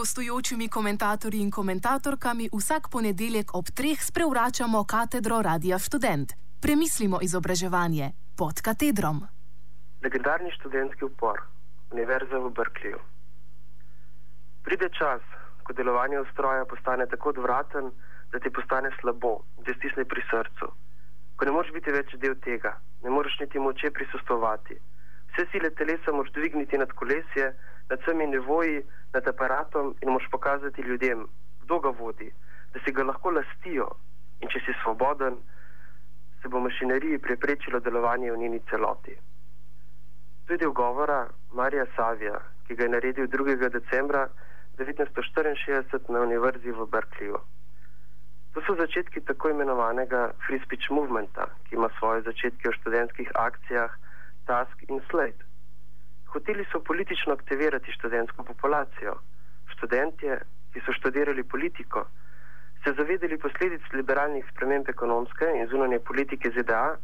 gostujočimi komentatorji in komentatorkami vsak ponedeljek ob treh sprevračamo katedro Radia Student. Premislimo izobraževanje pod katedrom. Legendarni študentski upor, Univerza v Berkeleyju. Pride čas, ko delovanje ustroja postane tako odvraten, da ti postane slabo, da stisne pri srcu. Ko ne moreš biti več del tega, ne moreš niti moče prisustovati. Vse sile telesa moraš dvigniti nad kolesje, nad vsemi nivoji, nad aparatom in moš pokazati ljudem, kdo ga vodi, da si ga lahko lastijo in če si svoboden, se bo mašineriji preprečilo delovanje v njeni celoti. To je del govora Marija Savija, ki ga je naredil 2. decembra 1964 na Univerzi v Berkeleyju. To so začetki tako imenovanega Free Speech Movementa, ki ima svoje začetke v študentskih akcijah Task in Slate. Hoteli so politično aktivirati študentsko populacijo. Študentje, ki so študirali politiko, se zavedali posledic liberalnih sprememb ekonomske in zunanje politike ZDA,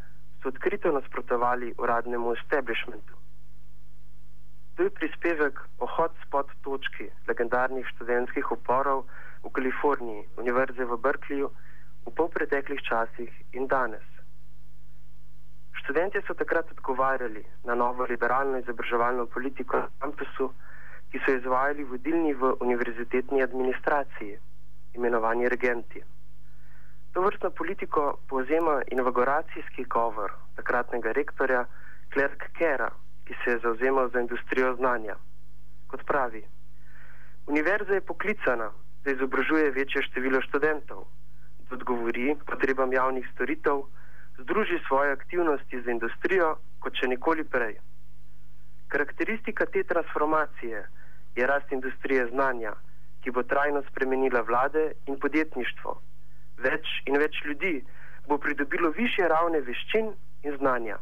so odkrito nasprotovali uradnemu establishmentu. To je prispevek o hotspot točki legendarnih študentskih uporov v Kaliforniji, Univerze v Berkeleyju, v polpreteklih časih in danes. Študenti so takrat odgovarjali na novo liberalno izobraževalno politiko na kampusu, ki so izvajali vodilni v univerzitetni administraciji, imenovani regenti. To vrstno politiko povzema inauguracijski govor takratnega rektorja Klerk Kera, ki se je zauzemal za industrijo znanja. Kot pravi, univerza je poklicana, da izobražuje večje število študentov, da odgovori potrebam javnih storitev, združi svoje aktivnosti z industrijo kot še nikoli prej. Karakteristika te transformacije je rast industrije znanja, ki bo trajno spremenila vlade in podjetništvo. Več in več ljudi bo pridobilo više ravne veščin in znanja.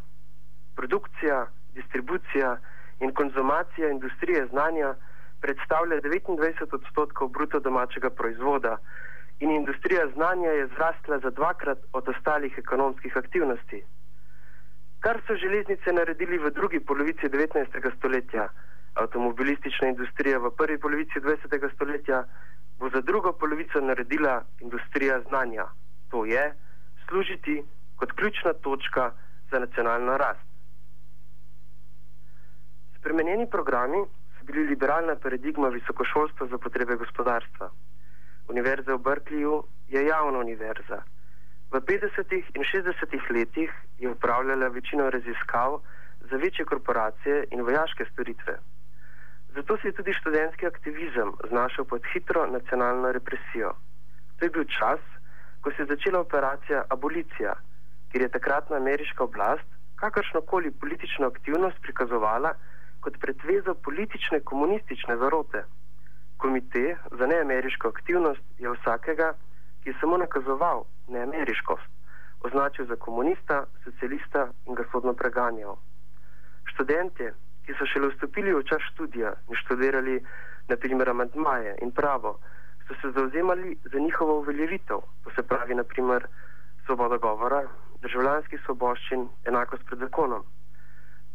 Produkcija, distribucija in konzumacija industrije znanja predstavlja 29 odstotkov bruto domačega proizvoda in industrija znanja je zrastla za dvakrat od ostalih ekonomskih aktivnosti. Kar so železnice naredili v drugi polovici 19. stoletja, avtomobilistična industrija v prvi polovici 20. stoletja, bo za drugo polovico naredila industrija znanja. To je služiti kot ključna točka za nacionalno rast. Spremenjeni programi so bili liberalna paradigma visokošolstva za potrebe gospodarstva. Univerza v Berkeleyju je javna univerza. V 50. in 60. letih je upravljala večino raziskav za večje korporacije in vojaške storitve. Zato se je tudi študentski aktivizem znašel pod hitro nacionalno represijo. To je bil čas, ko se je začela operacija Abolicija, kjer je takratna ameriška oblast kakršnokoli politično aktivnost prikazovala kot pretvezo politične komunistične zarote. Komite za neameriško aktivnost je vsakega, ki je samo nakazoval neameriškost, označil za komunista, socialista in ga sodno preganjal. Študente, ki so šele vstopili v čas študija in študirali naprimer amantmaje in pravo, so se zauzemali za njihovo uveljavitev, to se pravi naprimer svoboda govora, državljanskih svoboščin, enakost pred zakonom.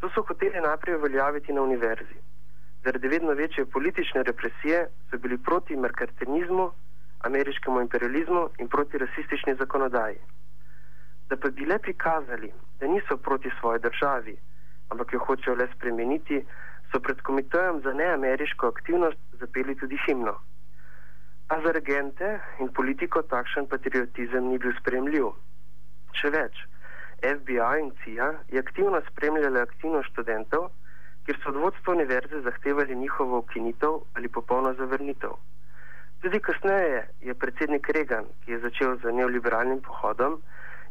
To so hoteli najprej uveljaviti na univerzi zaradi vedno večje politične represije so bili proti merkantilizmu, ameriškemu imperializmu in proti rasistični zakonodaji. Da pa bi le prikazali, da niso proti svoji državi, ampak jo hočejo le spremeniti, so pred komitejem za neameriško aktivnost zapeli tudi himno. A za regente in politiko takšen patriotizem ni bil spremljiv. Še več, FBI in CIA je aktivno spremljala aktivnost študentov, kjer so od vodstva univerze zahtevali njihovo ukinitev ali popolno zavrnitev. Tudi kasneje je predsednik Reagan, ki je začel z neoliberalnim pohodom,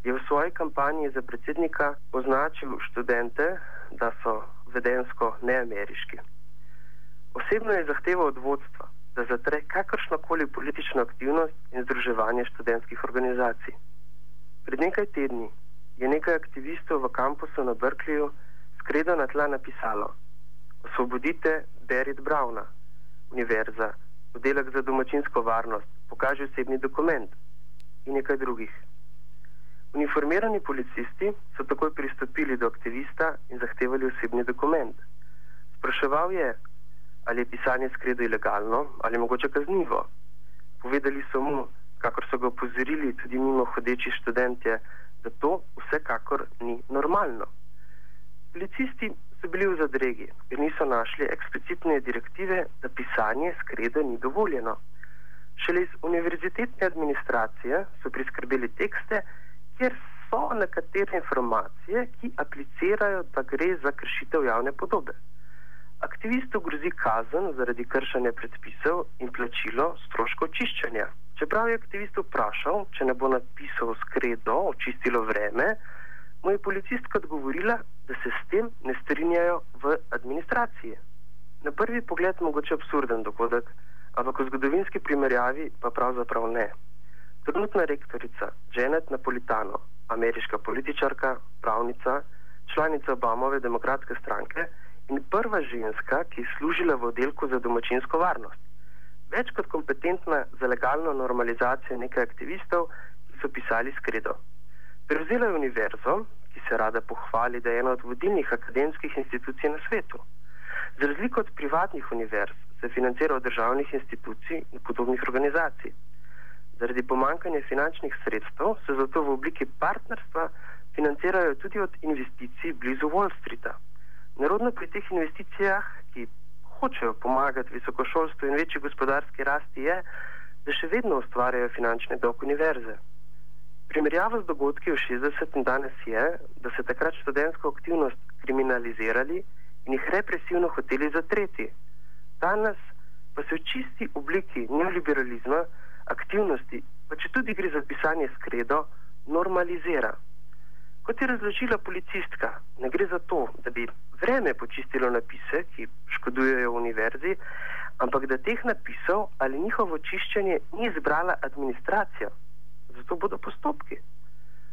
je v svoji kampanji za predsednika označil študente, da so vedensko neameriški. Osebno je zahteval od vodstva, da zatre kakršnokoli politično aktivnost in združevanje študentskih organizacij. Pred nekaj tedni je nekaj aktivistov v kampusu na Berkeleyju skredo na tla napisalo: Osvobodite Berit Brauna, univerza, oddelek za domačinsko varnost, pokaže osebni dokument in nekaj drugih. Uniformirani policisti so takoj pristopili do aktivista in zahtevali osebni dokument. Spraševal je, ali je pisanje skredo ilegalno ali mogoče kaznivo. Povedali so mu, kakor so ga opozorili tudi mimo hodeči študentje, da to vsekakor ni normalno. Policisti so bili v zadregi, ker niso našli eksplicitne direktive, da pisanje skreda ni dovoljeno. Šele iz univerzitetne administracije so priskrbeli tekste, kjer so nekatere informacije, ki aplicirajo, da gre za kršitev javne podobe. Aktivistu grozi kazen zaradi kršanja predpisov in plačilo stroškov očiščenja. Čeprav je aktivist vprašal, če ne bo napisal skredo, očistilo vreme, mu je policistka odgovorila, da se s tem ne strinjajo v administraciji. Na prvi pogled mogoče absurden dogodek, ampak v zgodovinski primerjavi pa pravzaprav ne. Trenutna rektorica Janet Napolitano, ameriška političarka, pravnica, članica Obamove demokratske stranke in prva ženska, ki je služila v oddelku za domačinsko varnost več kot kompetentna za legalno normalizacijo nekaj aktivistov, ki so pisali skredo. Prevzela je univerzo, ki se rada pohvali, da je ena od vodilnih akademskih institucij na svetu. Za razliko od privatnih univerz se financira od državnih institucij in podobnih organizacij. Zaradi pomankanja finančnih sredstev se zato v obliki partnerstva financirajo tudi od investicij blizu Wall Streeta. Narodno pri teh investicijah, ki hočejo pomagati visokošolstvu in večji gospodarski rasti, je, da še vedno ustvarjajo finančne dolg univerze. Primerjava z dogodki v 60 in danes je, da se takrat študentsko aktivnost kriminalizirali in jih represivno hoteli zatreti. Danes pa se v čisti obliki neoliberalizma aktivnosti, pa če tudi gre za pisanje skredo, normalizira. Kot je razložila policistka, ne gre za to, da bi vreme počistilo napise, ki škodujejo univerzi, ampak da teh napisov ali njihovo čiščenje ni izbrala administracija. Zato bodo postopki.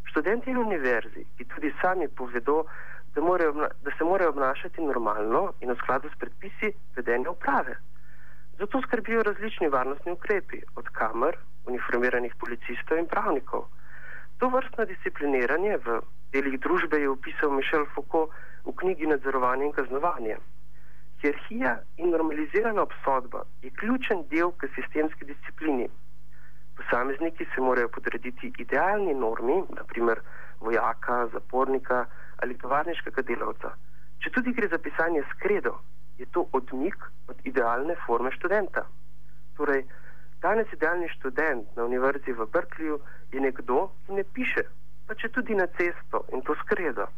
Študenti in univerzi, ki tudi sami povedo, da, morajo, da se morajo obnašati normalno in v skladu s predpisi vedenja uprave. Zato skrbijo različni varnostni ukrepi, od kamer, uniformiranih policistov in pravnikov. To vrstno discipliniranje v delih družbe je opisal Mišel Foucault v knjigi Nadzorovanje in kaznovanje. Hierarhija in normalizirana obsodba je ključen del k sistemski disciplini. Posamezniki se morajo podrediti idealni normi, naprimer vojaka, zapornika ali tovarniškega delavca. Če tudi gre za pisanje skredo, je to odmik od idealne forme študenta. Torej, danes idealni študent na univerzi v Berkeleyju je nekdo, ki ne piše, pa če tudi na cesto in to skredo.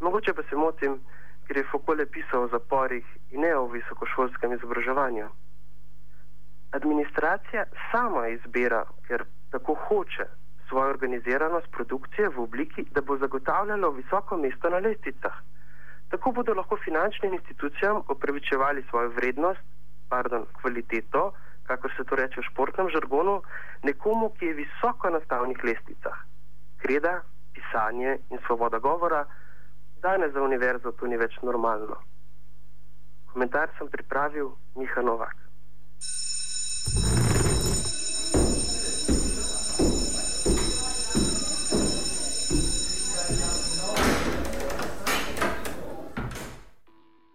Mogoče pa se motim, ker je Fokole pisal o zaporih in ne o visokošolskem izobraževanju. Administracija sama izbira, ker tako hoče svojo organiziranost produkcije v obliki, da bo zagotavljalo visoko mesto na lesticah. Tako bodo lahko finančnim institucijam opravičevali svojo vrednost, pardon, kvaliteto, kako se to reče v športnem žargonu, nekomu, ki je visoko na stavnih lesticah kreda, pisanje in svoboda govora, danes za univerzo to ni več normalno. Komentar sem pripravil Miha Novak. you